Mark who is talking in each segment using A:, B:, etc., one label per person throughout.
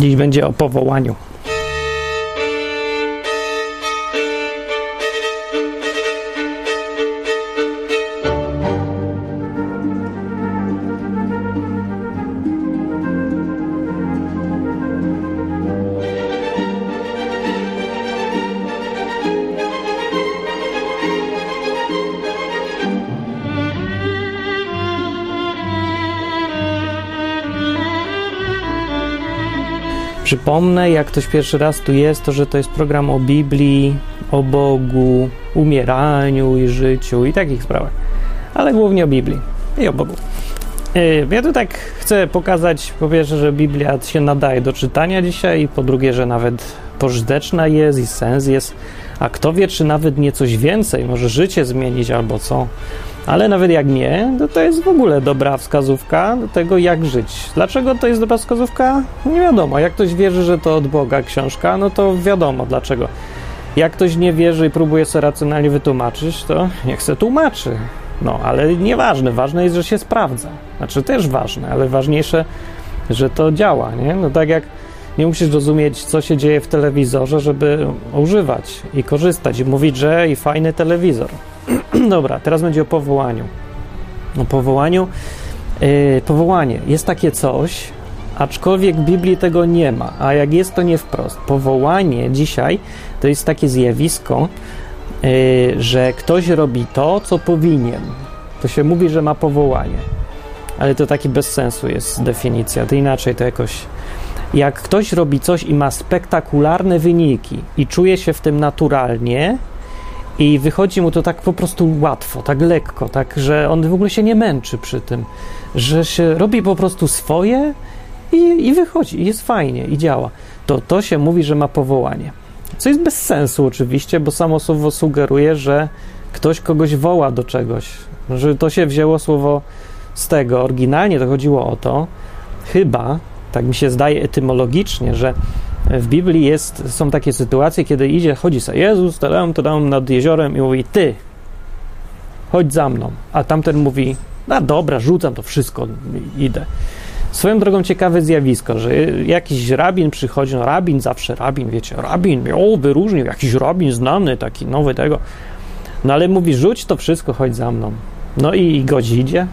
A: Dziś będzie o powołaniu. Przypomnę, jak ktoś pierwszy raz tu jest, to że to jest program o Biblii, o Bogu, umieraniu i życiu i takich sprawach. Ale głównie o Biblii i o Bogu. Yy, Ja tu tak chcę pokazać, po pierwsze, że Biblia się nadaje do czytania dzisiaj, po drugie, że nawet pożyteczna jest i sens jest. A kto wie, czy nawet nie coś więcej, może życie zmienić albo co. Ale nawet jak nie, to to jest w ogóle dobra wskazówka do tego, jak żyć. Dlaczego to jest dobra wskazówka? Nie wiadomo. Jak ktoś wierzy, że to od Boga książka, no to wiadomo dlaczego. Jak ktoś nie wierzy i próbuje sobie racjonalnie wytłumaczyć, to niech se tłumaczy. No, ale nieważne. Ważne jest, że się sprawdza. Znaczy też ważne, ale ważniejsze, że to działa, nie? No tak jak nie musisz rozumieć, co się dzieje w telewizorze, żeby używać i korzystać i mówić, że i fajny telewizor. Dobra, teraz będzie o powołaniu. O powołaniu. Yy, powołanie jest takie coś, aczkolwiek w Biblii tego nie ma, a jak jest, to nie wprost. Powołanie dzisiaj to jest takie zjawisko, yy, że ktoś robi to, co powinien. To się mówi, że ma powołanie, ale to taki bez sensu jest definicja. To inaczej to jakoś. Jak ktoś robi coś i ma spektakularne wyniki i czuje się w tym naturalnie, i wychodzi mu to tak po prostu łatwo, tak lekko, tak, że on w ogóle się nie męczy przy tym, że się robi po prostu swoje i, i wychodzi, i jest fajnie, i działa. To to się mówi, że ma powołanie. Co jest bez sensu oczywiście, bo samo słowo sugeruje, że ktoś kogoś woła do czegoś, że to się wzięło słowo z tego. Oryginalnie to chodziło o to, chyba, tak mi się zdaje etymologicznie, że w Biblii jest, są takie sytuacje, kiedy idzie, chodzi sobie Jezus tam, tam nad jeziorem i mówi, ty, chodź za mną. A tamten mówi, no dobra, rzucam to wszystko, idę. Swoją drogą ciekawe zjawisko, że jakiś rabin przychodzi, no rabin zawsze rabin, wiecie, rabin, o, wyróżnił, jakiś rabin znany, taki nowy tego. No ale mówi, rzuć to wszystko, chodź za mną. No i, i idzie,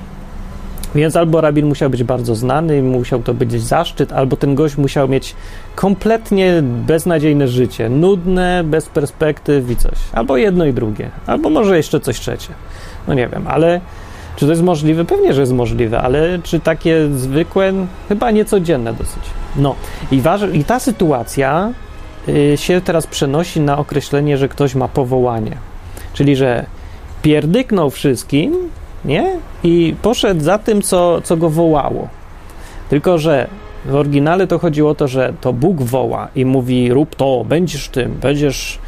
A: więc albo rabin musiał być bardzo znany, musiał to być zaszczyt, albo ten gość musiał mieć kompletnie beznadziejne życie, nudne, bez perspektyw i coś. Albo jedno i drugie, albo może jeszcze coś trzecie. No nie wiem, ale czy to jest możliwe? Pewnie, że jest możliwe, ale czy takie zwykłe? Chyba niecodzienne dosyć. No i, waż- i ta sytuacja y, się teraz przenosi na określenie, że ktoś ma powołanie. Czyli, że pierdyknął wszystkim, nie? I poszedł za tym, co, co go wołało. Tylko, że w oryginale to chodziło o to, że to Bóg woła i mówi: rób to, będziesz tym, będziesz,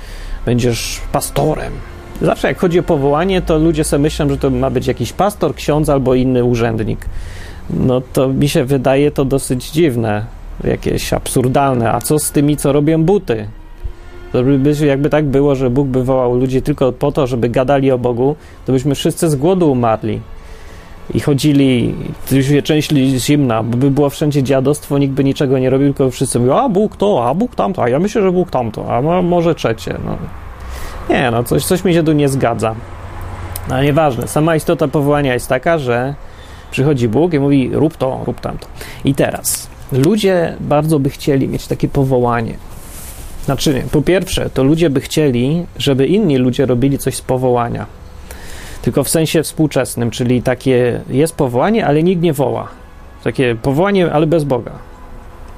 A: będziesz pastorem. Zawsze jak chodzi o powołanie, to ludzie sobie myślą, że to ma być jakiś pastor, ksiądz albo inny urzędnik. No to mi się wydaje to dosyć dziwne, jakieś absurdalne. A co z tymi, co robią buty? To by, jakby tak było, że Bóg by wołał ludzi tylko po to, żeby gadali o Bogu, to byśmy wszyscy z głodu umarli. I chodzili, się część zimna, bo by było wszędzie dziadostwo, nikt by niczego nie robił, tylko wszyscy mówią, a Bóg to, a Bóg tamto, a ja myślę, że Bóg tamto, a mo- może trzecie. No. Nie, no coś, coś mi się tu nie zgadza. No nieważne, sama istota powołania jest taka, że przychodzi Bóg i mówi, rób to, rób tamto. I teraz, ludzie bardzo by chcieli mieć takie powołanie, znaczy, po pierwsze, to ludzie by chcieli, żeby inni ludzie robili coś z powołania. Tylko w sensie współczesnym, czyli takie jest powołanie, ale nikt nie woła. Takie powołanie, ale bez Boga.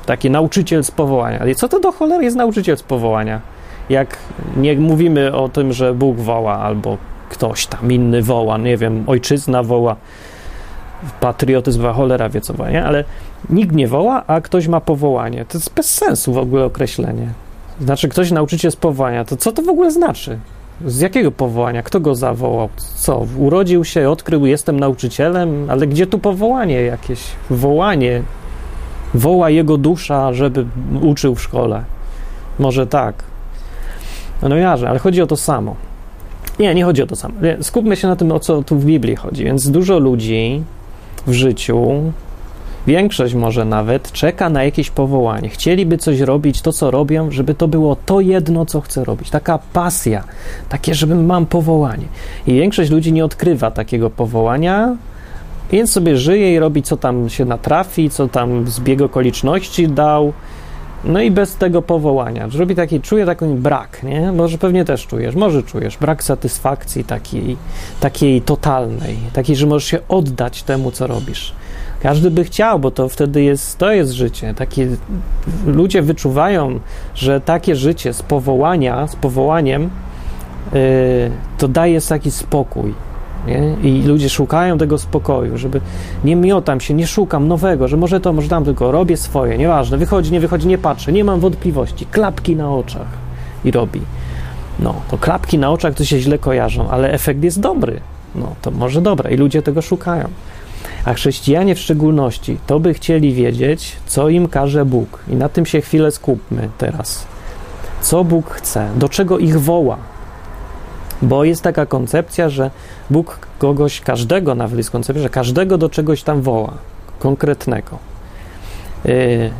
A: Taki nauczyciel z powołania. Ale co to do cholery jest nauczyciel z powołania? Jak nie mówimy o tym, że Bóg woła, albo ktoś tam inny woła, nie wiem, ojczyzna woła, patriotyzm, a cholera wie co nie? Ale nikt nie woła, a ktoś ma powołanie. To jest bez sensu w ogóle określenie. Znaczy, ktoś nauczyciel z powołania, to co to w ogóle znaczy? Z jakiego powołania? Kto go zawołał? Co? Urodził się, odkrył, jestem nauczycielem, ale gdzie tu powołanie jakieś? Wołanie. Woła jego dusza, żeby uczył w szkole. Może tak. No jarze, ale chodzi o to samo. Nie, nie chodzi o to samo. Skupmy się na tym, o co tu w Biblii chodzi. Więc dużo ludzi w życiu większość może nawet czeka na jakieś powołanie. Chcieliby coś robić, to co robią, żeby to było to jedno, co chcę robić. Taka pasja, takie, żebym mam powołanie. I większość ludzi nie odkrywa takiego powołania, więc sobie żyje i robi, co tam się natrafi, co tam zbieg okoliczności dał. No i bez tego powołania. Robi taki, czuje taki brak, nie? Może pewnie też czujesz, może czujesz brak satysfakcji takiej, takiej totalnej, takiej, że możesz się oddać temu, co robisz. Każdy by chciał, bo to wtedy jest, to jest życie. Takie, ludzie wyczuwają, że takie życie z powołania, z powołaniem, yy, to daje taki spokój. Nie? I ludzie szukają tego spokoju, żeby nie miotam się, nie szukam nowego, że może to, może tam, tylko robię swoje, nieważne, wychodzi, nie wychodzi, nie patrzę, nie mam wątpliwości, klapki na oczach i robi. No, to klapki na oczach to się źle kojarzą, ale efekt jest dobry. No, to może dobre i ludzie tego szukają. A chrześcijanie w szczególności to by chcieli wiedzieć, co im każe Bóg. I na tym się chwilę skupmy teraz. Co Bóg chce, do czego ich woła. Bo jest taka koncepcja, że Bóg kogoś, każdego nawet jest koncepcja, że każdego do czegoś tam woła, konkretnego. Yy,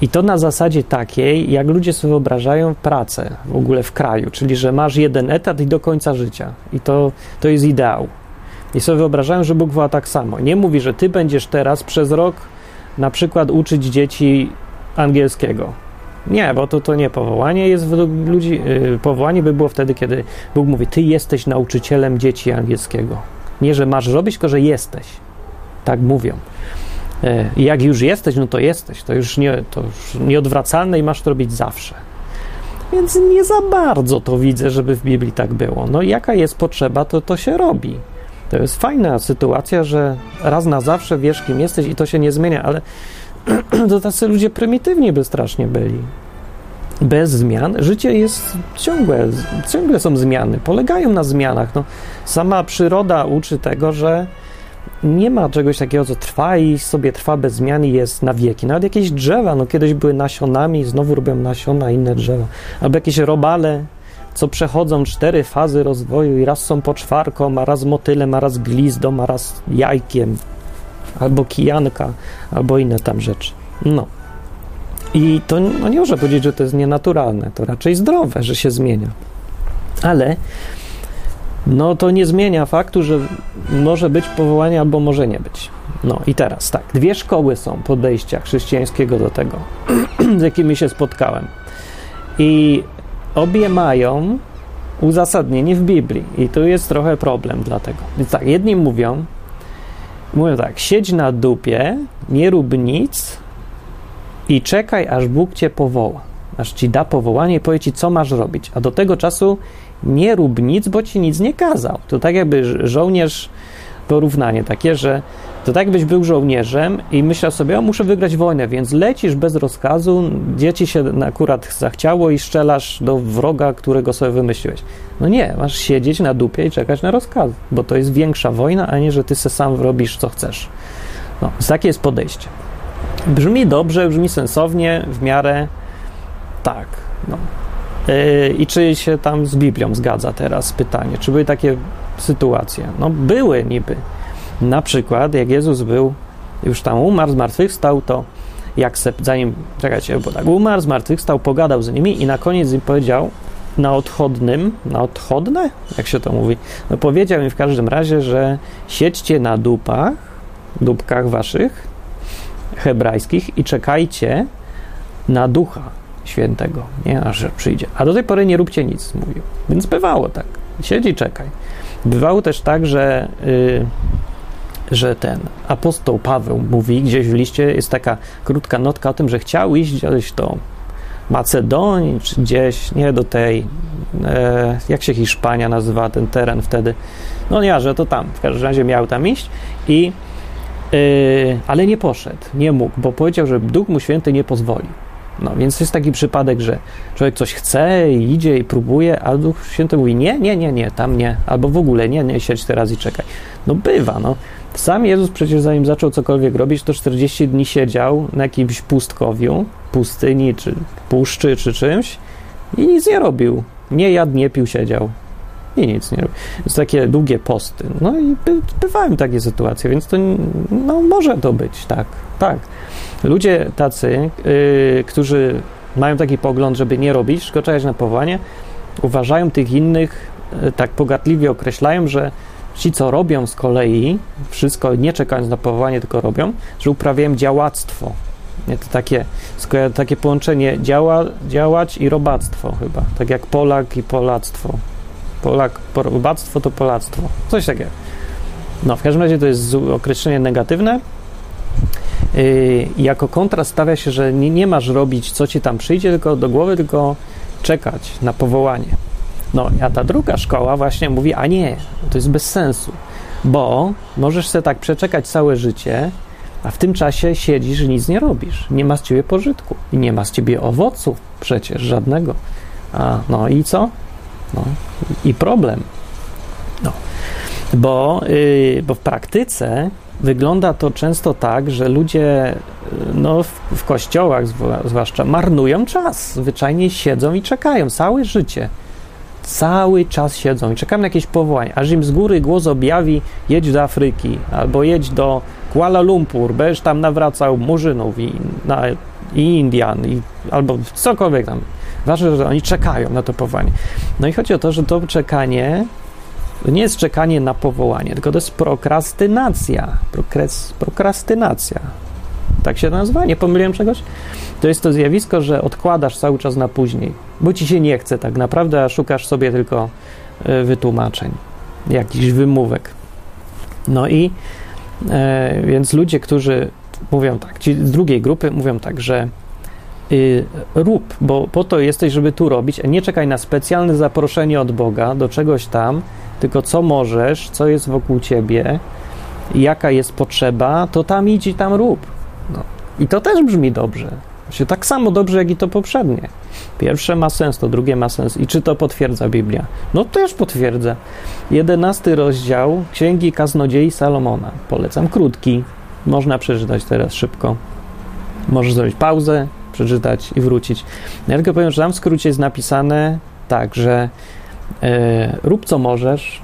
A: I to na zasadzie takiej, jak ludzie sobie wyobrażają pracę w ogóle w kraju, czyli że masz jeden etat i do końca życia. I to, to jest ideał. I sobie wyobrażają, że Bóg woła tak samo. Nie mówi, że ty będziesz teraz przez rok na przykład uczyć dzieci angielskiego. Nie, bo to, to nie powołanie jest według ludzi. Yy, powołanie by było wtedy, kiedy Bóg mówi: Ty jesteś nauczycielem dzieci angielskiego. Nie, że masz robić, tylko że jesteś. Tak mówią. Yy, jak już jesteś, no to jesteś. To już, nie, to już nieodwracalne i masz to robić zawsze. Więc nie za bardzo to widzę, żeby w Biblii tak było. No, jaka jest potrzeba, to to się robi. To jest fajna sytuacja, że raz na zawsze wiesz, kim jesteś i to się nie zmienia, ale to tacy ludzie prymitywni by strasznie byli. Bez zmian życie jest ciągłe, ciągle są zmiany, polegają na zmianach. No, sama przyroda uczy tego, że nie ma czegoś takiego, co trwa i sobie trwa bez zmian i jest na wieki. Nawet jakieś drzewa, no kiedyś były nasionami, znowu robią nasiona inne drzewa. Albo jakieś robale, co przechodzą cztery fazy rozwoju i raz są poczwarką, a raz motylem, a raz glizdą, a raz jajkiem, albo kijanka, albo inne tam rzeczy. No. I to no nie można powiedzieć, że to jest nienaturalne, to raczej zdrowe, że się zmienia. Ale no to nie zmienia faktu, że może być powołanie albo może nie być. No i teraz tak, dwie szkoły są podejścia chrześcijańskiego do tego, z jakimi się spotkałem. I obie mają uzasadnienie w Biblii. I tu jest trochę problem dlatego. Więc tak, jedni mówią, mówią tak, siedź na dupie, nie rób nic i czekaj, aż Bóg cię powoła. Aż ci da powołanie i powie ci, co masz robić. A do tego czasu nie rób nic, bo ci nic nie kazał. To tak jakby żołnierz, porównanie takie, że to tak jakbyś był żołnierzem i myślał sobie, o muszę wygrać wojnę, więc lecisz bez rozkazu, dzieci się akurat zachciało i strzelasz do wroga, którego sobie wymyśliłeś. No nie, masz siedzieć na dupie i czekać na rozkaz, bo to jest większa wojna, a nie, że ty se sam robisz, co chcesz. No, takie jest podejście. Brzmi dobrze, brzmi sensownie, w miarę tak. No. Yy, I czy się tam z Biblią zgadza teraz pytanie? Czy były takie sytuacje? No były niby. Na przykład, jak Jezus był, już tam umarł, zmartwychwstał, to jak se, zanim, czekajcie, bo tak, umarł, zmartwychwstał, pogadał z nimi i na koniec im powiedział na odchodnym, na odchodne, jak się to mówi, no powiedział im w każdym razie, że siedźcie na dupach, dupkach waszych, hebrajskich i czekajcie na ducha świętego, nie, aż przyjdzie. A do tej pory nie róbcie nic, mówił. Więc bywało tak. Siedzi, czekaj. Bywało też tak, że yy, że ten apostoł Paweł mówi gdzieś w liście, jest taka krótka notka o tym, że chciał iść gdzieś do Macedonii, czy gdzieś, nie do tej, e, jak się Hiszpania nazywa ten teren wtedy, no nie, że to tam, w każdym razie miał tam iść i e, ale nie poszedł, nie mógł, bo powiedział, że Duch mu Święty nie pozwoli. No, więc jest taki przypadek, że człowiek coś chce i idzie i próbuje, a Duch Święty mówi nie, nie, nie, nie, tam nie, albo w ogóle nie, nie, siedź teraz i czekaj. No bywa, no. Sam Jezus przecież zanim zaczął cokolwiek robić, to 40 dni siedział na jakimś pustkowiu, pustyni, czy puszczy, czy czymś i nic nie robił. Nie jadł, nie pił, siedział. I nic nie robi. Jest takie długie posty. No i by, bywają takie sytuacje, więc to no, może to być, tak, tak. Ludzie tacy, yy, którzy mają taki pogląd, żeby nie robić, tylko czekać na powołanie, uważają tych innych, yy, tak pogatliwie określają, że ci, co robią z kolei, wszystko nie czekając na powołanie, tylko robią, że uprawiają działactwo. Nie, to takie, takie połączenie działa, działać i robactwo chyba. Tak jak Polak i Polactwo. Polak, robactwo to Polactwo. Coś takiego. No, w każdym razie to jest określenie negatywne. Yy, jako kontrast stawia się, że nie, nie masz robić, co ci tam przyjdzie tylko do głowy, tylko czekać na powołanie. No, a ta druga szkoła właśnie mówi, a nie, to jest bez sensu, bo możesz sobie tak przeczekać całe życie, a w tym czasie siedzisz i nic nie robisz. Nie ma z ciebie pożytku i nie ma z ciebie owocu przecież żadnego. A, no i co? No, i problem. No, bo, yy, bo w praktyce wygląda to często tak, że ludzie no, w, w kościołach zwłaszcza marnują czas. Zwyczajnie siedzą i czekają całe życie cały czas siedzą i czekam na jakieś powołanie, aż im z góry głos objawi, jedź do Afryki, albo jedź do Kuala Lumpur, będziesz tam nawracał murzynów i, na, i Indian, i, albo cokolwiek tam. Ważne, że oni czekają na to powołanie. No i chodzi o to, że to czekanie to nie jest czekanie na powołanie, tylko to jest prokrastynacja. Prokres, prokrastynacja. Tak się nazywa? Nie pomyliłem czegoś? To jest to zjawisko, że odkładasz cały czas na później, bo ci się nie chce tak naprawdę, a szukasz sobie tylko e, wytłumaczeń, jakichś wymówek. No i e, więc ludzie, którzy mówią tak, ci z drugiej grupy mówią tak, że y, rób, bo po to jesteś, żeby tu robić, nie czekaj na specjalne zaproszenie od Boga do czegoś tam, tylko co możesz, co jest wokół ciebie, jaka jest potrzeba, to tam idź i tam rób. No. I to też brzmi dobrze. Się tak samo dobrze, jak i to poprzednie. Pierwsze ma sens, to drugie ma sens. I czy to potwierdza Biblia? No też potwierdza. Jedenasty rozdział Księgi Kaznodziei Salomona. Polecam krótki. Można przeczytać teraz szybko. Możesz zrobić pauzę, przeczytać i wrócić. Ja tylko powiem, że tam w skrócie jest napisane tak, że e, rób co możesz,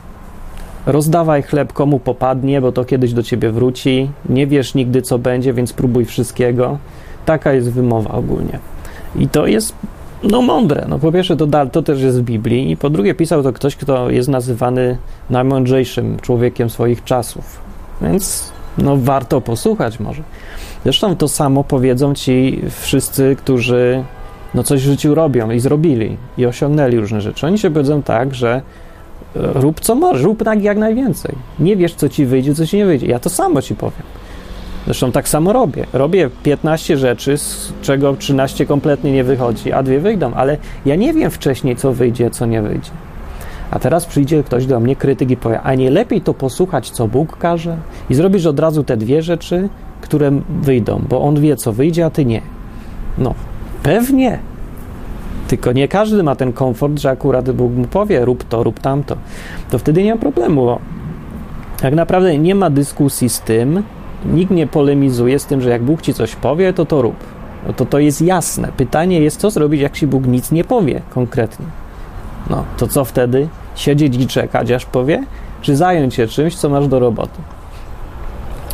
A: rozdawaj chleb komu popadnie, bo to kiedyś do ciebie wróci. Nie wiesz nigdy co będzie, więc próbuj wszystkiego. Taka jest wymowa ogólnie. I to jest no mądre. No po pierwsze to, to też jest w Biblii i po drugie pisał to ktoś, kto jest nazywany najmądrzejszym człowiekiem swoich czasów. Więc no warto posłuchać może. Zresztą to samo powiedzą ci wszyscy, którzy no coś w życiu robią i zrobili i osiągnęli różne rzeczy. Oni się powiedzą tak, że e, rób co możesz, rób tak jak najwięcej. Nie wiesz, co ci wyjdzie, co ci nie wyjdzie. Ja to samo ci powiem. Zresztą tak samo robię. Robię 15 rzeczy, z czego 13 kompletnie nie wychodzi, a dwie wyjdą, ale ja nie wiem wcześniej, co wyjdzie, co nie wyjdzie. A teraz przyjdzie ktoś do mnie, krytyk i powie, a nie lepiej to posłuchać, co Bóg każe i zrobisz od razu te dwie rzeczy, które wyjdą, bo On wie, co wyjdzie, a Ty nie. No, pewnie. Tylko nie każdy ma ten komfort, że akurat Bóg mu powie, rób to, rób tamto. To wtedy nie ma problemu, bo tak naprawdę nie ma dyskusji z tym, nikt nie polemizuje z tym, że jak Bóg ci coś powie, to to rób. No to to jest jasne. Pytanie jest, co zrobić, jak ci Bóg nic nie powie konkretnie. No, to co wtedy? Siedzieć i czekać, aż powie? Czy zająć się czymś, co masz do roboty?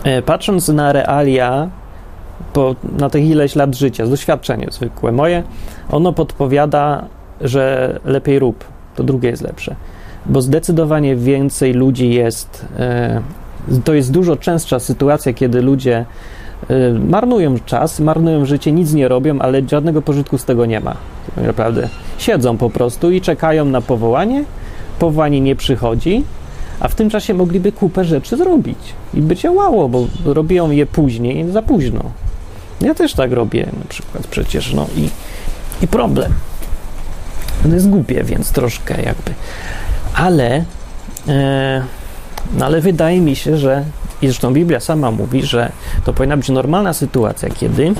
A: E, patrząc na realia, po, na tych ileś lat życia, doświadczenie zwykłe moje, ono podpowiada, że lepiej rób. To drugie jest lepsze. Bo zdecydowanie więcej ludzi jest e, to jest dużo częstsza sytuacja, kiedy ludzie y, marnują czas, marnują życie, nic nie robią, ale żadnego pożytku z tego nie ma. Tak naprawdę siedzą po prostu i czekają na powołanie. Powołanie nie przychodzi, a w tym czasie mogliby kupę rzeczy zrobić i by działało, bo robią je później, za późno. Ja też tak robię na przykład przecież, no i, i problem. To jest głupie, więc troszkę jakby. Ale e, no ale wydaje mi się, że i zresztą Biblia sama mówi, że to powinna być normalna sytuacja, kiedy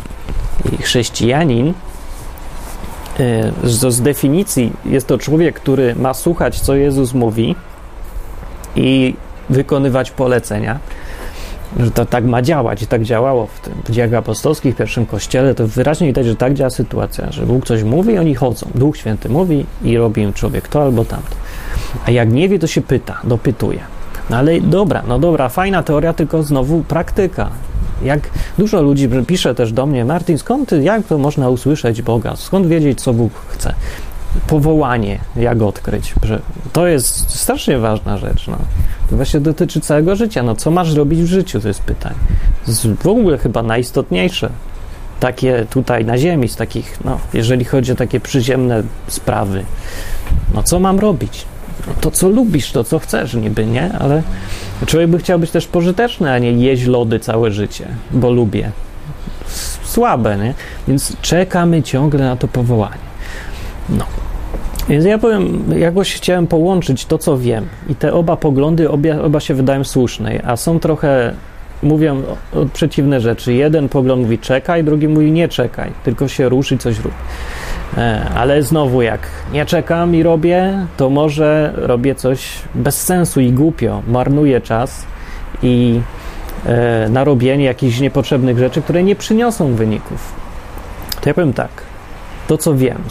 A: chrześcijanin z, z definicji jest to człowiek, który ma słuchać, co Jezus mówi i wykonywać polecenia, że to tak ma działać i tak działało w, tym, w dziejach apostolskich, w pierwszym kościele, to wyraźnie widać, że tak działa sytuacja, że Bóg coś mówi, oni chodzą. Duch Święty mówi i robi im człowiek to albo tamto. A jak nie wie, to się pyta, dopytuje. No ale dobra, no dobra, fajna teoria, tylko znowu praktyka. Jak dużo ludzi pisze też do mnie, Martin, skąd, jak to można usłyszeć Boga? Skąd wiedzieć, co Bóg chce? Powołanie, jak odkryć? To jest strasznie ważna rzecz. No. To właśnie dotyczy całego życia. No, co masz robić w życiu? To jest pytanie. To jest w ogóle chyba najistotniejsze. Takie tutaj na ziemi, z takich, no, jeżeli chodzi o takie przyziemne sprawy. No, co mam robić? To, co lubisz, to, co chcesz, niby, nie? Ale człowiek by chciał być też pożyteczny, a nie jeść lody całe życie, bo lubię. Słabe, nie? Więc czekamy ciągle na to powołanie. No. Więc ja powiem, jakoś chciałem połączyć to, co wiem. I te oba poglądy, oba, oba się wydają słuszne, a są trochę, mówią przeciwne rzeczy. Jeden pogląd mówi czekaj, drugi mówi nie czekaj, tylko się rusz i coś rób. E, ale znowu, jak nie czekam i robię, to może robię coś bez sensu i głupio, marnuję czas i e, na robienie jakichś niepotrzebnych rzeczy, które nie przyniosą wyników. To ja powiem tak, to co wiem,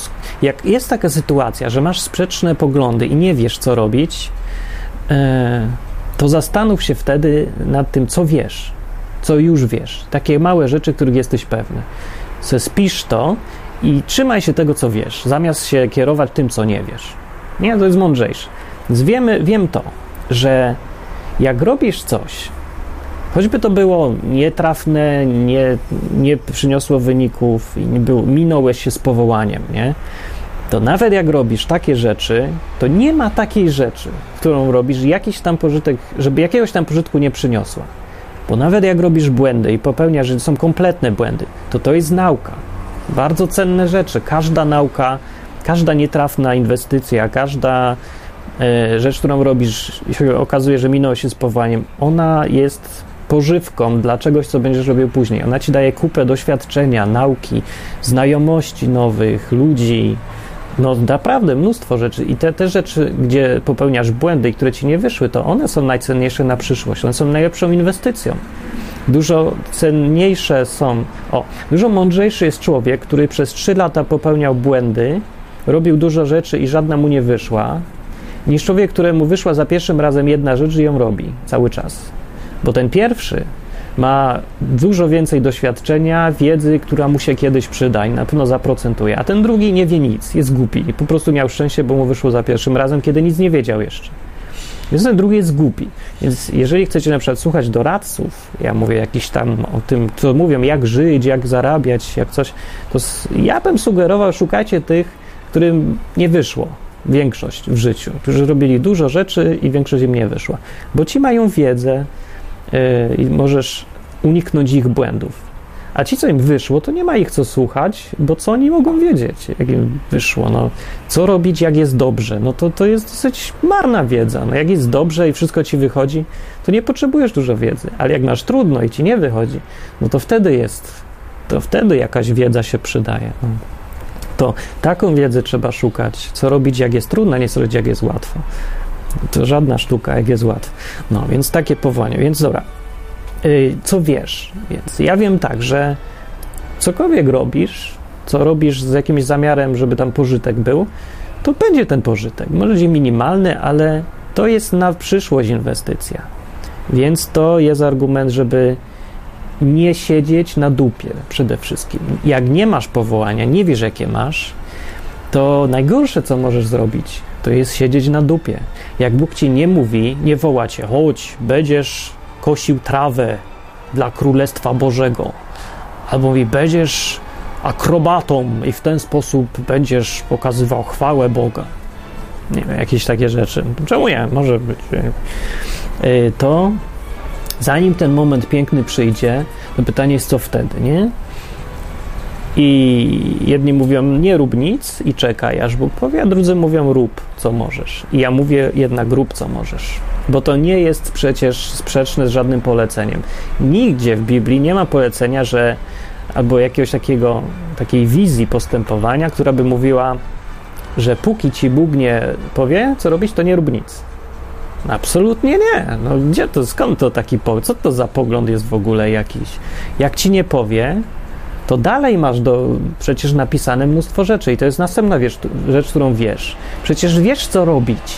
A: jak jest taka sytuacja, że masz sprzeczne poglądy i nie wiesz, co robić, e, to zastanów się wtedy nad tym, co wiesz, co już wiesz. Takie małe rzeczy, których jesteś pewny. Se spisz to i trzymaj się tego, co wiesz, zamiast się kierować tym, co nie wiesz. Nie, to jest mądrzejsze. Więc wiemy, wiem to, że jak robisz coś, choćby to było nietrafne, nie, nie przyniosło wyników i nie było, minąłeś się z powołaniem, nie? To nawet jak robisz takie rzeczy, to nie ma takiej rzeczy, którą robisz, jakiś tam pożytek, żeby jakiegoś tam pożytku nie przyniosła. Bo nawet jak robisz błędy i popełniasz, że są kompletne błędy, to to jest nauka. Bardzo cenne rzeczy. Każda nauka, każda nietrafna inwestycja, każda e, rzecz, którą robisz, się okazuje, że minęło się z powołaniem, ona jest pożywką dla czegoś, co będziesz robił później. Ona ci daje kupę doświadczenia, nauki, znajomości nowych, ludzi, no naprawdę mnóstwo rzeczy. I te, te rzeczy, gdzie popełniasz błędy i które ci nie wyszły, to one są najcenniejsze na przyszłość. One są najlepszą inwestycją. Dużo cenniejsze są, o, dużo mądrzejszy jest człowiek, który przez 3 lata popełniał błędy, robił dużo rzeczy i żadna mu nie wyszła, niż człowiek, któremu wyszła za pierwszym razem jedna rzecz i ją robi cały czas. Bo ten pierwszy ma dużo więcej doświadczenia, wiedzy, która mu się kiedyś przyda i na pewno zaprocentuje, a ten drugi nie wie nic, jest głupi po prostu miał szczęście, bo mu wyszło za pierwszym razem, kiedy nic nie wiedział jeszcze. Więc ten drugi jest głupi. Więc jeżeli chcecie na przykład słuchać doradców, ja mówię jakiś tam o tym, co mówią, jak żyć, jak zarabiać, jak coś, to ja bym sugerował, szukajcie tych, którym nie wyszło większość w życiu, którzy robili dużo rzeczy i większość im nie wyszła. Bo ci mają wiedzę yy, i możesz uniknąć ich błędów. A ci, co im wyszło, to nie ma ich co słuchać, bo co oni mogą wiedzieć, jak im wyszło? No, co robić, jak jest dobrze? No to, to jest dosyć marna wiedza. No, jak jest dobrze i wszystko ci wychodzi, to nie potrzebujesz dużo wiedzy. Ale jak masz trudno i ci nie wychodzi, no to wtedy jest, to wtedy jakaś wiedza się przydaje. No. To taką wiedzę trzeba szukać, co robić, jak jest trudno, nie co robić, jak jest łatwo. To żadna sztuka, jak jest łatwo. No, więc takie powołanie. Więc dobra, co wiesz. Więc ja wiem tak, że cokolwiek robisz, co robisz z jakimś zamiarem, żeby tam pożytek był, to będzie ten pożytek. Może będzie minimalny, ale to jest na przyszłość inwestycja. Więc to jest argument, żeby nie siedzieć na dupie przede wszystkim. Jak nie masz powołania, nie wiesz jakie masz, to najgorsze, co możesz zrobić, to jest siedzieć na dupie. Jak Bóg ci nie mówi, nie woła cię, chodź, będziesz kosił trawę dla Królestwa Bożego. Albo mówi, będziesz akrobatą i w ten sposób będziesz pokazywał chwałę Boga. Nie wiem, jakieś takie rzeczy. Czemu nie? Może być. Y, to zanim ten moment piękny przyjdzie, to pytanie jest, co wtedy, nie? I jedni mówią, nie rób nic i czekaj, aż Bóg powie, a drudzy mówią, rób, co możesz. I ja mówię jednak, rób, co możesz. Bo to nie jest przecież sprzeczne z żadnym poleceniem. Nigdzie w Biblii nie ma polecenia, że albo jakiegoś takiego, takiej wizji postępowania, która by mówiła, że póki ci Bóg nie powie, co robić, to nie rób nic. Absolutnie nie. No gdzie to, skąd to taki pogląd? Co to za pogląd jest w ogóle jakiś? Jak ci nie powie, to dalej masz do, przecież napisane mnóstwo rzeczy i to jest następna rzecz, rzecz, którą wiesz. Przecież wiesz, co robić.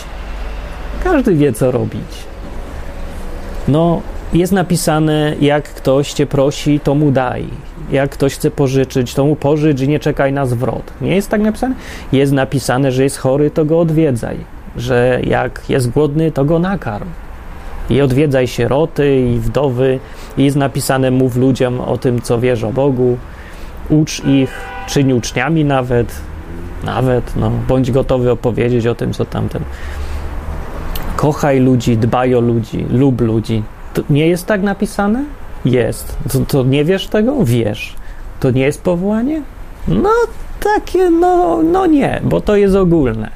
A: Każdy wie, co robić. No, jest napisane, jak ktoś cię prosi, to mu daj. Jak ktoś chce pożyczyć, to mu pożycz i nie czekaj na zwrot. Nie jest tak napisane? Jest napisane, że jest chory, to go odwiedzaj. Że jak jest głodny, to go nakarm. I odwiedzaj sieroty i wdowy. I jest napisane, mów ludziom o tym, co wiesz o Bogu. Ucz ich, czyń uczniami nawet. Nawet, no, bądź gotowy opowiedzieć o tym, co tamten. Kochaj ludzi, dbaj o ludzi, lub ludzi. To nie jest tak napisane? Jest. To, to nie wiesz tego? Wiesz. To nie jest powołanie? No, takie, no, no nie, bo to jest ogólne.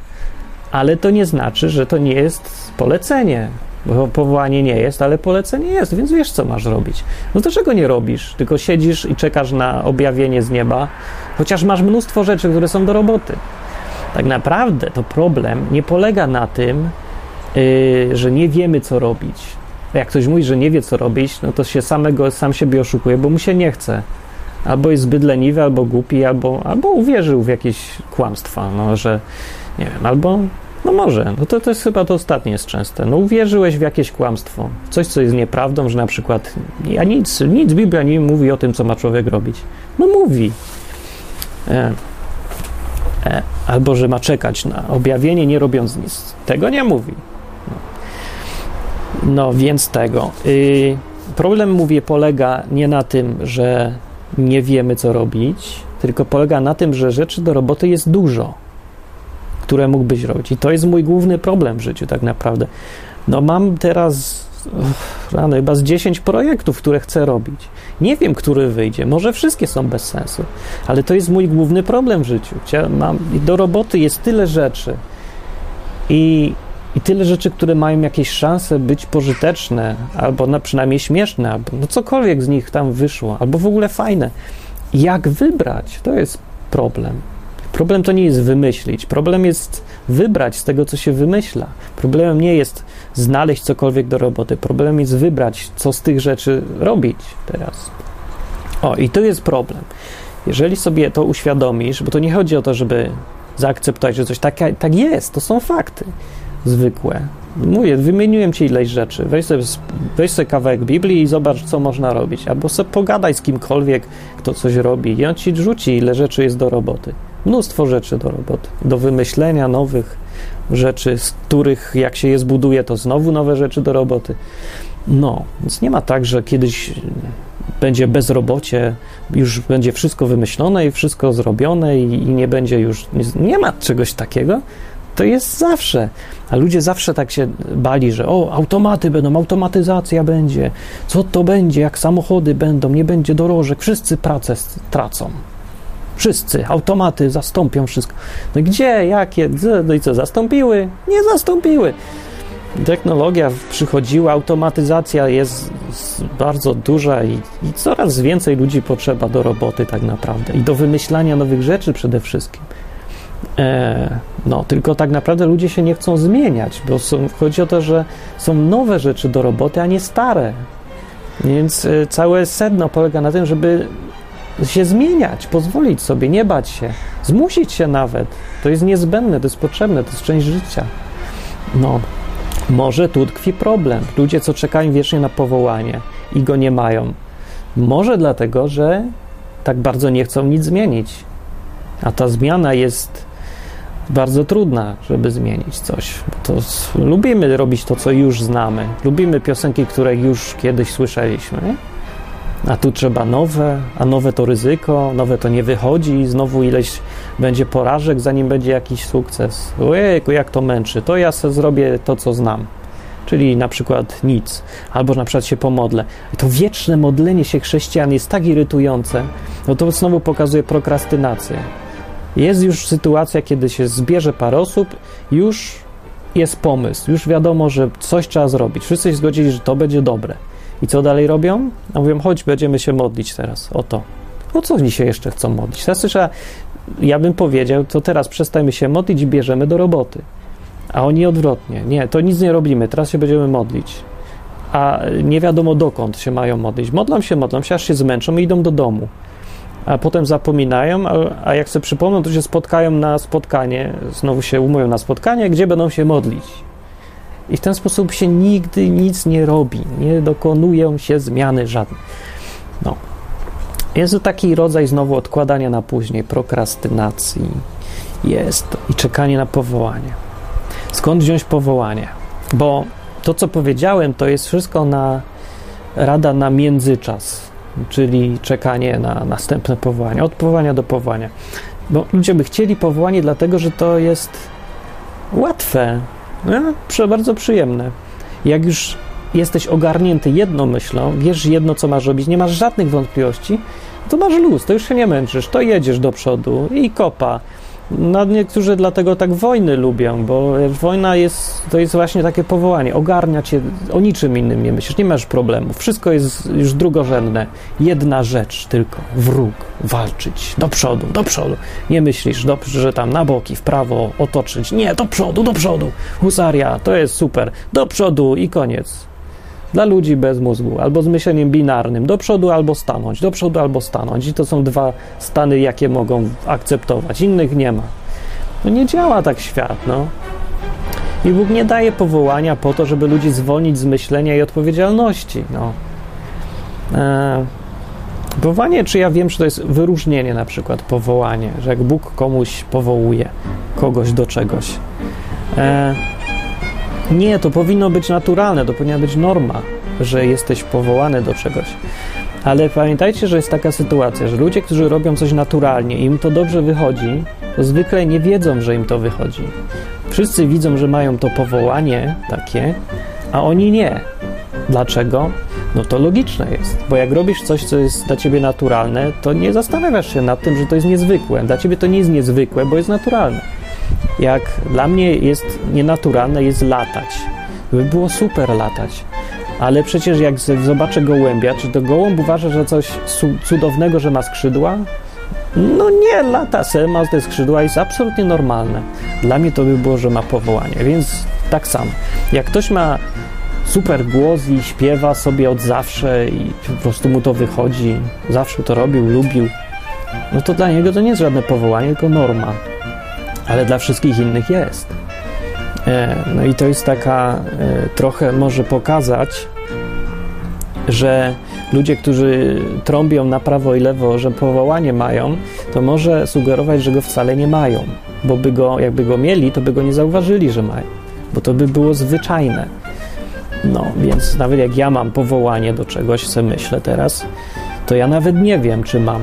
A: Ale to nie znaczy, że to nie jest polecenie. Bo powołanie nie jest, ale polecenie jest, więc wiesz, co masz robić. No to czego nie robisz? Tylko siedzisz i czekasz na objawienie z nieba, chociaż masz mnóstwo rzeczy, które są do roboty. Tak naprawdę to problem nie polega na tym, yy, że nie wiemy, co robić. Jak ktoś mówi, że nie wie, co robić, no to się samego, sam siebie oszukuje, bo mu się nie chce. Albo jest zbyt leniwy, albo głupi, albo, albo uwierzył w jakieś kłamstwa, no, że nie wiem, albo no może, no to, to jest chyba to ostatnie jest częste. No uwierzyłeś w jakieś kłamstwo, coś, co jest nieprawdą, że na przykład ja nic, nic Biblia nie mówi o tym, co ma człowiek robić. No mówi. E, e, albo, że ma czekać na objawienie, nie robiąc nic. Tego nie mówi. No, no więc tego. Y, problem, mówię, polega nie na tym, że nie wiemy, co robić, tylko polega na tym, że rzeczy do roboty jest dużo które mógłbyś robić. I to jest mój główny problem w życiu, tak naprawdę. No, mam teraz rano, chyba z 10 projektów, które chcę robić. Nie wiem, który wyjdzie. Może wszystkie są bez sensu, ale to jest mój główny problem w życiu. Mam, do roboty jest tyle rzeczy i, i tyle rzeczy, które mają jakieś szanse być pożyteczne, albo na, przynajmniej śmieszne, albo no cokolwiek z nich tam wyszło, albo w ogóle fajne. Jak wybrać? To jest problem. Problem to nie jest wymyślić, problem jest wybrać z tego, co się wymyśla. Problemem nie jest znaleźć cokolwiek do roboty, problemem jest wybrać, co z tych rzeczy robić teraz. O, i to jest problem. Jeżeli sobie to uświadomisz, bo to nie chodzi o to, żeby zaakceptować, że coś tak, tak jest, to są fakty zwykłe. Mówię, wymieniłem ci ileś rzeczy. Weź sobie, weź sobie kawałek Biblii i zobacz, co można robić. Albo sobie pogadaj z kimkolwiek, kto coś robi i on ci rzuci, ile rzeczy jest do roboty. Mnóstwo rzeczy do roboty, do wymyślenia nowych rzeczy, z których jak się je zbuduje, to znowu nowe rzeczy do roboty. No, więc nie ma tak, że kiedyś będzie bezrobocie, już będzie wszystko wymyślone i wszystko zrobione i, i nie będzie już. Nie, nie ma czegoś takiego. To jest zawsze. A ludzie zawsze tak się bali, że o, automaty będą, automatyzacja będzie, co to będzie, jak samochody będą, nie będzie dorożek, wszyscy pracę tracą. Wszyscy, automaty zastąpią wszystko. No gdzie, jakie, no i co, zastąpiły? Nie zastąpiły. Technologia przychodziła, automatyzacja jest bardzo duża i, i coraz więcej ludzi potrzeba do roboty tak naprawdę i do wymyślania nowych rzeczy przede wszystkim. E, no, tylko tak naprawdę ludzie się nie chcą zmieniać, bo są, chodzi o to, że są nowe rzeczy do roboty, a nie stare. Więc e, całe sedno polega na tym, żeby się zmieniać, pozwolić sobie, nie bać się, zmusić się nawet. To jest niezbędne, to jest potrzebne, to jest część życia. No, może tu tkwi problem. Ludzie, co czekają wiecznie na powołanie i go nie mają. Może dlatego, że tak bardzo nie chcą nic zmienić. A ta zmiana jest bardzo trudna, żeby zmienić coś. To lubimy robić to, co już znamy. Lubimy piosenki, które już kiedyś słyszeliśmy. Nie? A tu trzeba nowe, a nowe to ryzyko, nowe to nie wychodzi, znowu ileś będzie porażek, zanim będzie jakiś sukces. Ojejku, jak to męczy, to ja sobie zrobię to, co znam. Czyli na przykład nic, albo na przykład się pomodlę. To wieczne modlenie się chrześcijan jest tak irytujące, no to znowu pokazuje prokrastynację. Jest już sytuacja, kiedy się zbierze parę osób, już jest pomysł, już wiadomo, że coś trzeba zrobić. Wszyscy się zgodzili, że to będzie dobre. I co dalej robią? A mówią, chodź, będziemy się modlić teraz o to. O co oni się jeszcze chcą modlić? Teraz trzeba, ja bym powiedział, to teraz przestajmy się modlić i bierzemy do roboty. A oni odwrotnie. Nie, to nic nie robimy, teraz się będziemy modlić. A nie wiadomo dokąd się mają modlić. Modlą się, modlą się, aż się zmęczą i idą do domu. A potem zapominają, a, a jak sobie przypomną, to się spotkają na spotkanie, znowu się umówią na spotkanie, gdzie będą się modlić. I w ten sposób się nigdy nic nie robi, nie dokonują się zmiany żadne. No. Jest to taki rodzaj znowu odkładania na później, prokrastynacji. Jest to i czekanie na powołanie. Skąd wziąć powołanie? Bo to, co powiedziałem, to jest wszystko na rada na międzyczas, czyli czekanie na następne powołanie, od powołania do powołania. Bo ludzie by chcieli powołanie, dlatego że to jest łatwe, no, bardzo przyjemne. Jak już jesteś ogarnięty jedną myślą, wiesz jedno, co masz robić, nie masz żadnych wątpliwości, to masz luz, to już się nie męczysz, to jedziesz do przodu i kopa. No, niektórzy dlatego tak wojny lubią, bo wojna jest, to jest właśnie takie powołanie, ogarnia cię, o niczym innym nie myślisz, nie masz problemów, wszystko jest już drugorzędne. Jedna rzecz tylko, wróg, walczyć, do przodu, do przodu. Nie myślisz, dobrze, że tam na boki, w prawo, otoczyć, nie, do przodu, do przodu, husaria, to jest super, do przodu i koniec. Dla ludzi bez mózgu, albo z myśleniem binarnym, do przodu albo stanąć, do przodu albo stanąć. I to są dwa stany, jakie mogą akceptować. Innych nie ma. No nie działa tak świat, no. I Bóg nie daje powołania po to, żeby ludzi zwolnić z myślenia i odpowiedzialności, no. E, powołanie, czy ja wiem, że to jest wyróżnienie na przykład, powołanie, że jak Bóg komuś powołuje kogoś do czegoś. E, nie, to powinno być naturalne, to powinna być norma, że jesteś powołany do czegoś. Ale pamiętajcie, że jest taka sytuacja, że ludzie, którzy robią coś naturalnie, im to dobrze wychodzi, to zwykle nie wiedzą, że im to wychodzi. Wszyscy widzą, że mają to powołanie takie, a oni nie. Dlaczego? No to logiczne jest, bo jak robisz coś, co jest dla ciebie naturalne, to nie zastanawiasz się nad tym, że to jest niezwykłe. Dla ciebie to nie jest niezwykłe, bo jest naturalne jak dla mnie jest nienaturalne jest latać. By było super latać. Ale przecież jak zobaczę gołębia, czy to gołąb uważa, że coś cudownego, że ma skrzydła? No nie, lata se, ma te skrzydła, jest absolutnie normalne. Dla mnie to by było, że ma powołanie, więc tak samo. Jak ktoś ma super głos i śpiewa sobie od zawsze i po prostu mu to wychodzi, zawsze to robił, lubił, no to dla niego to nie jest żadne powołanie, tylko norma ale dla wszystkich innych jest. E, no i to jest taka e, trochę może pokazać, że ludzie, którzy trąbią na prawo i lewo, że powołanie mają, to może sugerować, że go wcale nie mają, bo by go, jakby go mieli, to by go nie zauważyli, że mają, bo to by było zwyczajne. No, więc nawet jak ja mam powołanie do czegoś, co myślę teraz, to ja nawet nie wiem, czy mam.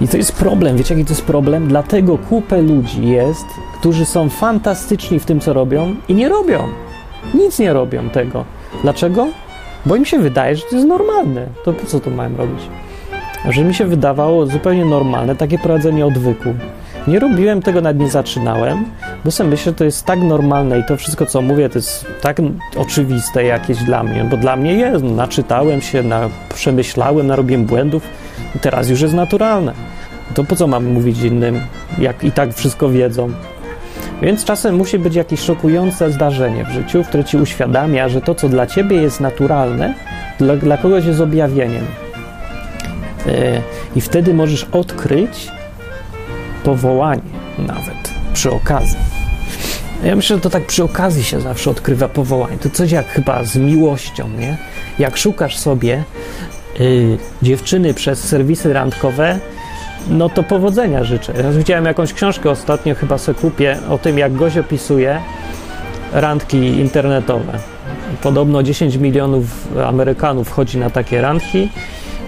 A: I to jest problem. Wiecie, jaki to jest problem? Dlatego kupę ludzi jest, którzy są fantastyczni w tym, co robią i nie robią. Nic nie robią tego. Dlaczego? Bo im się wydaje, że to jest normalne. To po co to mają robić? Że mi się wydawało zupełnie normalne takie prowadzenie odwyku. Nie robiłem tego, nawet nie zaczynałem, bo sobie myślę, że to jest tak normalne i to wszystko, co mówię, to jest tak oczywiste jakieś dla mnie, bo dla mnie jest. Naczytałem się, na, przemyślałem, narobiłem błędów i teraz już jest naturalne. To po co mam mówić innym, jak i tak wszystko wiedzą? Więc czasem musi być jakieś szokujące zdarzenie w życiu, które ci uświadamia, że to, co dla ciebie jest naturalne, dla, dla kogoś jest objawieniem. Yy, I wtedy możesz odkryć powołanie nawet przy okazji. Ja myślę, że to tak przy okazji się zawsze odkrywa powołanie. To coś jak chyba z miłością, nie? Jak szukasz sobie y, dziewczyny przez serwisy randkowe, no to powodzenia życzę. Ja widziałem jakąś książkę ostatnio, chyba sobie kupię, o tym, jak gość opisuje randki internetowe. Podobno 10 milionów Amerykanów chodzi na takie randki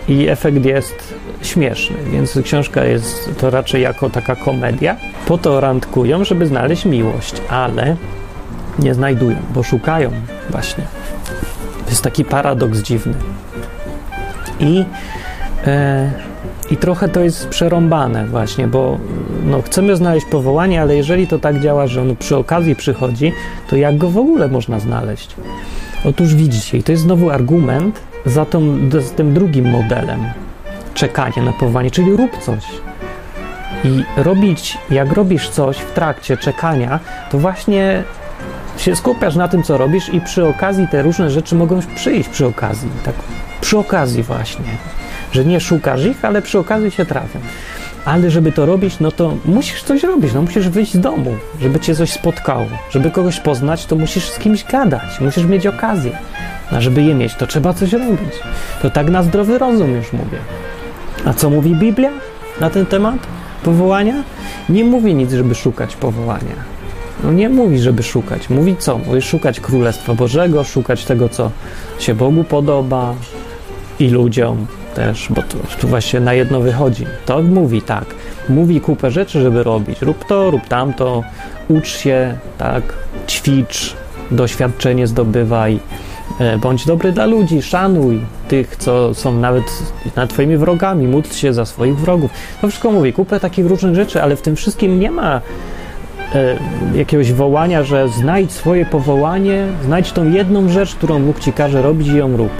A: i efekt jest śmieszny, więc książka jest to raczej jako taka komedia. Po to randkują, żeby znaleźć miłość, ale nie znajdują, bo szukają właśnie. To jest taki paradoks dziwny. I, e, I trochę to jest przerąbane właśnie, bo no, chcemy znaleźć powołanie, ale jeżeli to tak działa, że on przy okazji przychodzi, to jak go w ogóle można znaleźć? Otóż widzicie, i to jest znowu argument za, za tym drugim modelem czekania na powołanie, czyli rób coś. I robić, jak robisz coś w trakcie czekania, to właśnie się skupiasz na tym, co robisz, i przy okazji te różne rzeczy mogą przyjść przy okazji. Tak, przy okazji, właśnie. Że nie szukasz ich, ale przy okazji się trafią. ale żeby to robić, no to musisz coś robić, no musisz wyjść z domu, żeby cię coś spotkało. Żeby kogoś poznać, to musisz z kimś gadać, musisz mieć okazję. A żeby je mieć, to trzeba coś robić. To tak na zdrowy rozum już mówię. A co mówi Biblia na ten temat powołania? Nie mówi nic, żeby szukać powołania. No nie mówi, żeby szukać. Mówi co? Mówi szukać Królestwa Bożego, szukać tego, co się Bogu podoba i ludziom też, bo tu, właśnie na jedno wychodzi. To mówi tak. Mówi kupę rzeczy, żeby robić. Rób to, rób tamto, ucz się, tak, ćwicz, doświadczenie zdobywaj, bądź dobry dla ludzi, szanuj tych, co są nawet nad twoimi wrogami, módl się za swoich wrogów. To wszystko mówi, kupę takich różnych rzeczy, ale w tym wszystkim nie ma e, jakiegoś wołania, że znajdź swoje powołanie, znajdź tą jedną rzecz, którą Bóg ci każe robić i ją rób.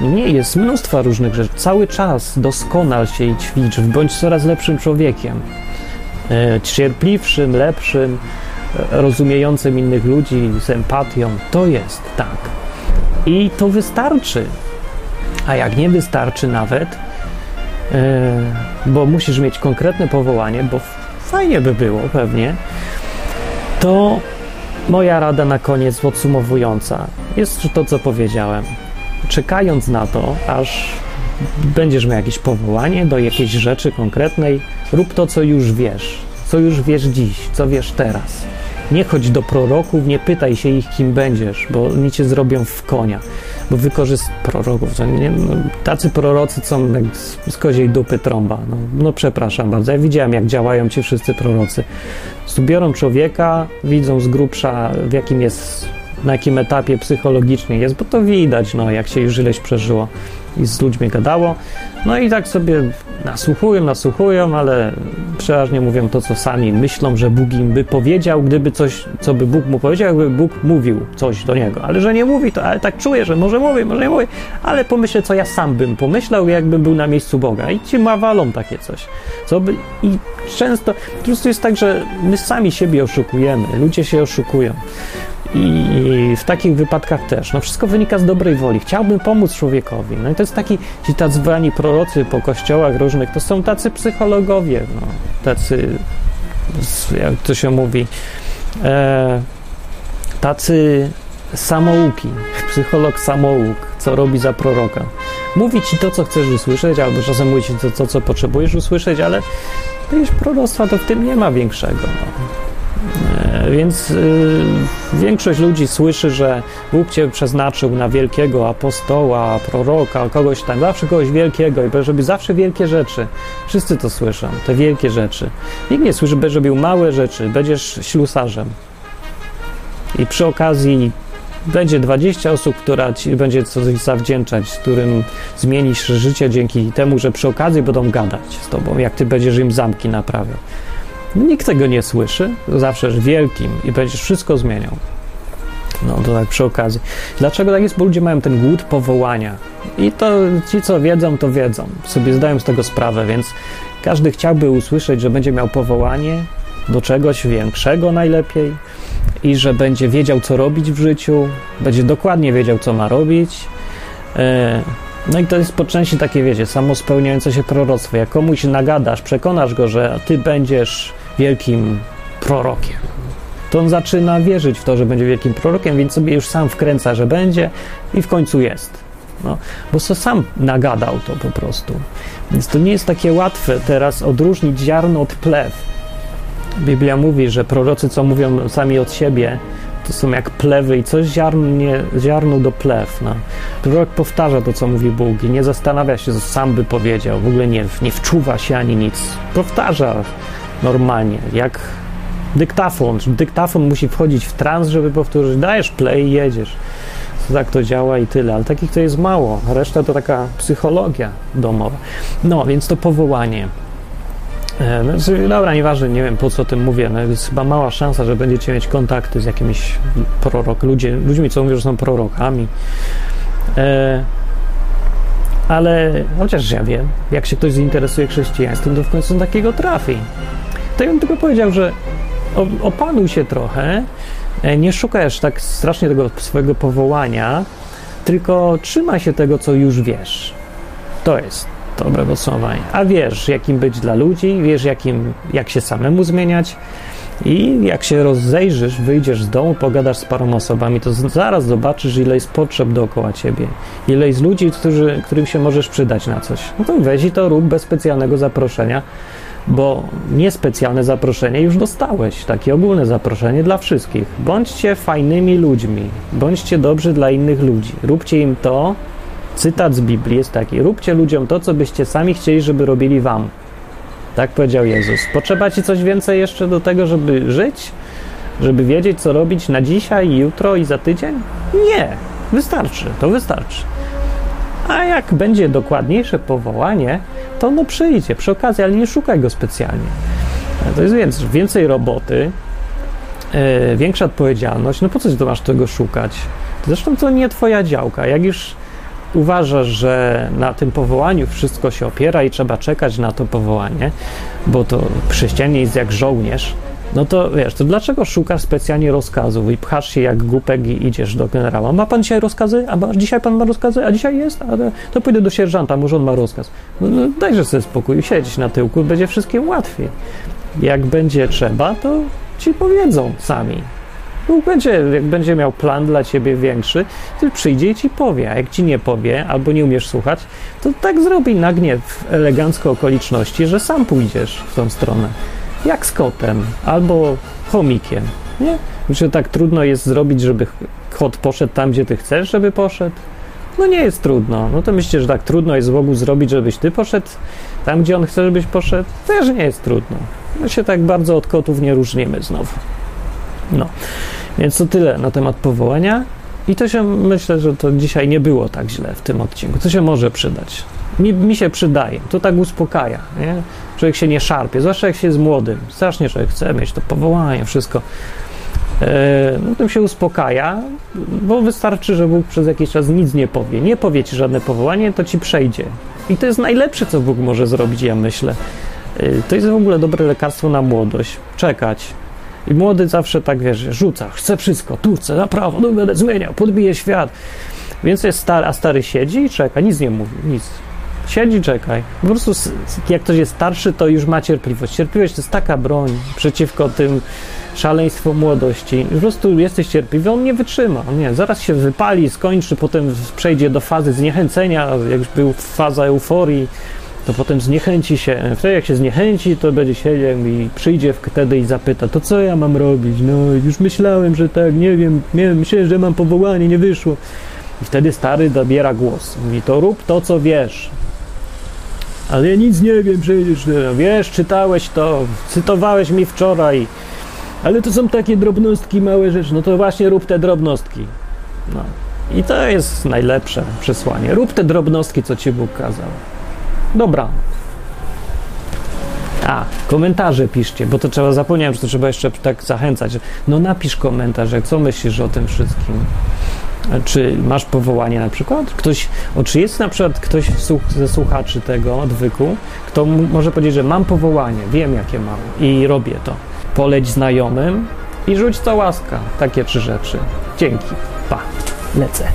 A: Nie, jest mnóstwo różnych rzeczy. Cały czas doskonal się i ćwicz, bądź coraz lepszym człowiekiem. E, cierpliwszym, lepszym, e, rozumiejącym innych ludzi, z empatią. To jest tak. I to wystarczy. A jak nie wystarczy nawet, e, bo musisz mieć konkretne powołanie, bo fajnie by było pewnie, to moja rada na koniec podsumowująca jest to, co powiedziałem czekając na to, aż będziesz miał jakieś powołanie do jakiejś rzeczy konkretnej, rób to, co już wiesz, co już wiesz dziś, co wiesz teraz. Nie chodź do proroków, nie pytaj się ich, kim będziesz, bo oni cię zrobią w konia. Bo wykorzyst proroków, to nie, no, tacy prorocy są jak z, z koziej dupy trąba. No, no przepraszam bardzo, ja widziałem, jak działają ci wszyscy prorocy. Biorą człowieka, widzą z grubsza, w jakim jest na jakim etapie psychologicznie jest, bo to widać, no, jak się już ileś przeżyło i z ludźmi gadało. No i tak sobie nasłuchują, nasłuchują, ale przeważnie mówią to, co sami myślą, że Bóg im by powiedział, gdyby coś, co by Bóg mu powiedział, jakby Bóg mówił coś do niego. Ale że nie mówi, to ale tak czuję, że może mówi, może nie mówi, ale pomyślę, co ja sam bym pomyślał, jakbym był na miejscu Boga. I ci ma walą takie coś. Co by, I często, po prostu jest tak, że my sami siebie oszukujemy, ludzie się oszukują. I w takich wypadkach też. No wszystko wynika z dobrej woli. Chciałbym pomóc człowiekowi. No i to jest taki, ci tak zwani prorocy po kościołach różnych, to są tacy psychologowie, no, tacy, jak to się mówi, e, tacy samouki, psycholog samouk, co robi za proroka. Mówi ci to, co chcesz usłyszeć, albo czasem mówi ci to, to co potrzebujesz usłyszeć, ale jakiegoś proroctwa to w tym nie ma większego. No. Więc y, większość ludzi słyszy, że Bóg cię przeznaczył na wielkiego apostoła, proroka, kogoś tam, zawsze kogoś wielkiego i żeby zawsze wielkie rzeczy. Wszyscy to słyszą, te wielkie rzeczy. Nikt nie słyszy, będziesz robił małe rzeczy, będziesz ślusarzem. I przy okazji będzie 20 osób, która ci będzie coś zawdzięczać, którym zmienisz życie dzięki temu, że przy okazji będą gadać z tobą, jak ty będziesz im zamki naprawiał. Nikt tego nie słyszy, zawsze wielkim i będziesz wszystko zmieniał. No to tak przy okazji. Dlaczego tak jest? Bo ludzie mają ten głód powołania. I to ci, co wiedzą, to wiedzą. Sobie zdają z tego sprawę, więc każdy chciałby usłyszeć, że będzie miał powołanie do czegoś większego najlepiej i że będzie wiedział, co robić w życiu, będzie dokładnie wiedział, co ma robić. E, no i to jest po części takie, wiecie, samo spełniające się proroctwo. Jak komuś nagadasz, przekonasz go, że ty będziesz wielkim prorokiem. To on zaczyna wierzyć w to, że będzie wielkim prorokiem, więc sobie już sam wkręca, że będzie i w końcu jest. No, bo to sam nagadał to po prostu. Więc to nie jest takie łatwe teraz odróżnić ziarno od plew. Biblia mówi, że prorocy, co mówią sami od siebie, to są jak plewy i coś ziarnie, ziarnu do plew. No. Prorok powtarza to, co mówi Bóg i nie zastanawia się, co sam by powiedział. W ogóle nie, nie wczuwa się ani nic. Powtarza normalnie, jak dyktafon. Dyktafon musi wchodzić w trans, żeby powtórzyć. Dajesz play i jedziesz. Tak to działa i tyle, ale takich to jest mało. Reszta to taka psychologia domowa. No, więc to powołanie. Znaczy, dobra, nieważne, nie wiem po co o tym mówię. No, jest chyba mała szansa, że będziecie mieć kontakty z jakimiś prorok, ludzie, ludźmi, co mówią, że są prorokami. E, ale chociaż ja wiem, jak się ktoś zainteresuje chrześcijaństwem, to w końcu takiego trafi. To ja bym tylko powiedział, że opanuj się trochę, e, nie szukasz tak strasznie tego swojego powołania, tylko trzymaj się tego, co już wiesz. To jest dobre podsumowanie. A wiesz, jakim być dla ludzi, wiesz, jakim, jak się samemu zmieniać i jak się rozejrzysz, wyjdziesz z domu, pogadasz z paroma osobami, to zaraz zobaczysz, ile jest potrzeb dookoła ciebie, ile jest ludzi, którzy, którym się możesz przydać na coś. No to weź i to rób bez specjalnego zaproszenia, bo niespecjalne zaproszenie już dostałeś, takie ogólne zaproszenie dla wszystkich. Bądźcie fajnymi ludźmi, bądźcie dobrzy dla innych ludzi, róbcie im to, cytat z Biblii jest taki, róbcie ludziom to, co byście sami chcieli, żeby robili wam. Tak powiedział Jezus. Potrzeba ci coś więcej jeszcze do tego, żeby żyć? Żeby wiedzieć, co robić na dzisiaj, jutro i za tydzień? Nie. Wystarczy. To wystarczy. A jak będzie dokładniejsze powołanie, to ono przyjdzie przy okazji, ale nie szukaj go specjalnie. To jest więc więcej roboty, yy, większa odpowiedzialność. No po co ty masz tego szukać? Zresztą to nie twoja działka. Jak już uważasz, że na tym powołaniu wszystko się opiera i trzeba czekać na to powołanie, bo to chrześcijanin jest jak żołnierz, no to wiesz, to dlaczego szukasz specjalnie rozkazów i pchasz się jak głupek i idziesz do generała? Ma pan dzisiaj rozkazy? A dzisiaj pan ma rozkazy? A dzisiaj jest? A to pójdę do sierżanta, może on ma rozkaz. No, no dajże sobie spokój, siedzieć na tyłku, będzie wszystkim łatwiej. Jak będzie trzeba, to ci powiedzą sami. Będzie, jak będzie miał plan dla ciebie większy, to przyjdzie i ci powie. A jak ci nie powie, albo nie umiesz słuchać, to tak zrobi na gniew elegancko okoliczności, że sam pójdziesz w tą stronę. Jak z kotem, albo chomikiem. Nie? Że tak trudno jest zrobić, żeby kot poszedł tam, gdzie ty chcesz, żeby poszedł? No nie jest trudno. No to myślicie, że tak trudno jest Bogu zrobić, żebyś ty poszedł tam, gdzie on chce, żebyś poszedł? Też nie jest trudno. My się tak bardzo od kotów nie różnimy znowu. No, więc to tyle na temat powołania. I to się, myślę, że to dzisiaj nie było tak źle w tym odcinku. To się może przydać. Mi, mi się przydaje. To tak uspokaja. Nie? Człowiek się nie szarpie, zwłaszcza jak się jest młodym. Strasznie człowiek chce mieć to powołanie, wszystko. E, no tym się uspokaja, bo wystarczy, że Bóg przez jakiś czas nic nie powie. Nie powie ci żadne powołanie, to ci przejdzie. I to jest najlepsze, co Bóg może zrobić, ja myślę. E, to jest w ogóle dobre lekarstwo na młodość. Czekać, i młody zawsze tak, wiesz, rzuca, chce wszystko, tu chcę, na prawo, no będę zmieniał, podbije świat. Więc jest stary, a stary siedzi i czeka, nic nie mówi, nic. Siedzi, czekaj. Po prostu jak ktoś jest starszy, to już ma cierpliwość. Cierpliwość to jest taka broń przeciwko tym szaleństwu młodości. Po prostu jesteś cierpliwy, on nie wytrzyma. Nie, zaraz się wypali, skończy, potem przejdzie do fazy zniechęcenia, jak już był faza euforii, to potem zniechęci się. Wtedy jak się zniechęci, to będzie siedział i przyjdzie wtedy i zapyta, to co ja mam robić? No już myślałem, że tak, nie wiem, myślałem, że mam powołanie, nie wyszło. I wtedy stary dobiera głos. Mówi, to rób to, co wiesz. Ale ja nic nie wiem przecież. No, wiesz, czytałeś to, cytowałeś mi wczoraj. Ale to są takie drobnostki, małe rzeczy. No to właśnie rób te drobnostki. No. I to jest najlepsze przesłanie. Rób te drobnostki, co ci Bóg kazał. Dobra. A, komentarze piszcie, bo to trzeba, zapomniałem, że to trzeba jeszcze tak zachęcać. No napisz komentarz, jak co myślisz o tym wszystkim. Czy masz powołanie na przykład? Ktoś, o, czy jest na przykład ktoś ze słuchaczy tego odwyku, kto może powiedzieć, że mam powołanie, wiem jakie mam i robię to. Poleć znajomym i rzuć to łaska. Takie trzy rzeczy. Dzięki. Pa. Lecę.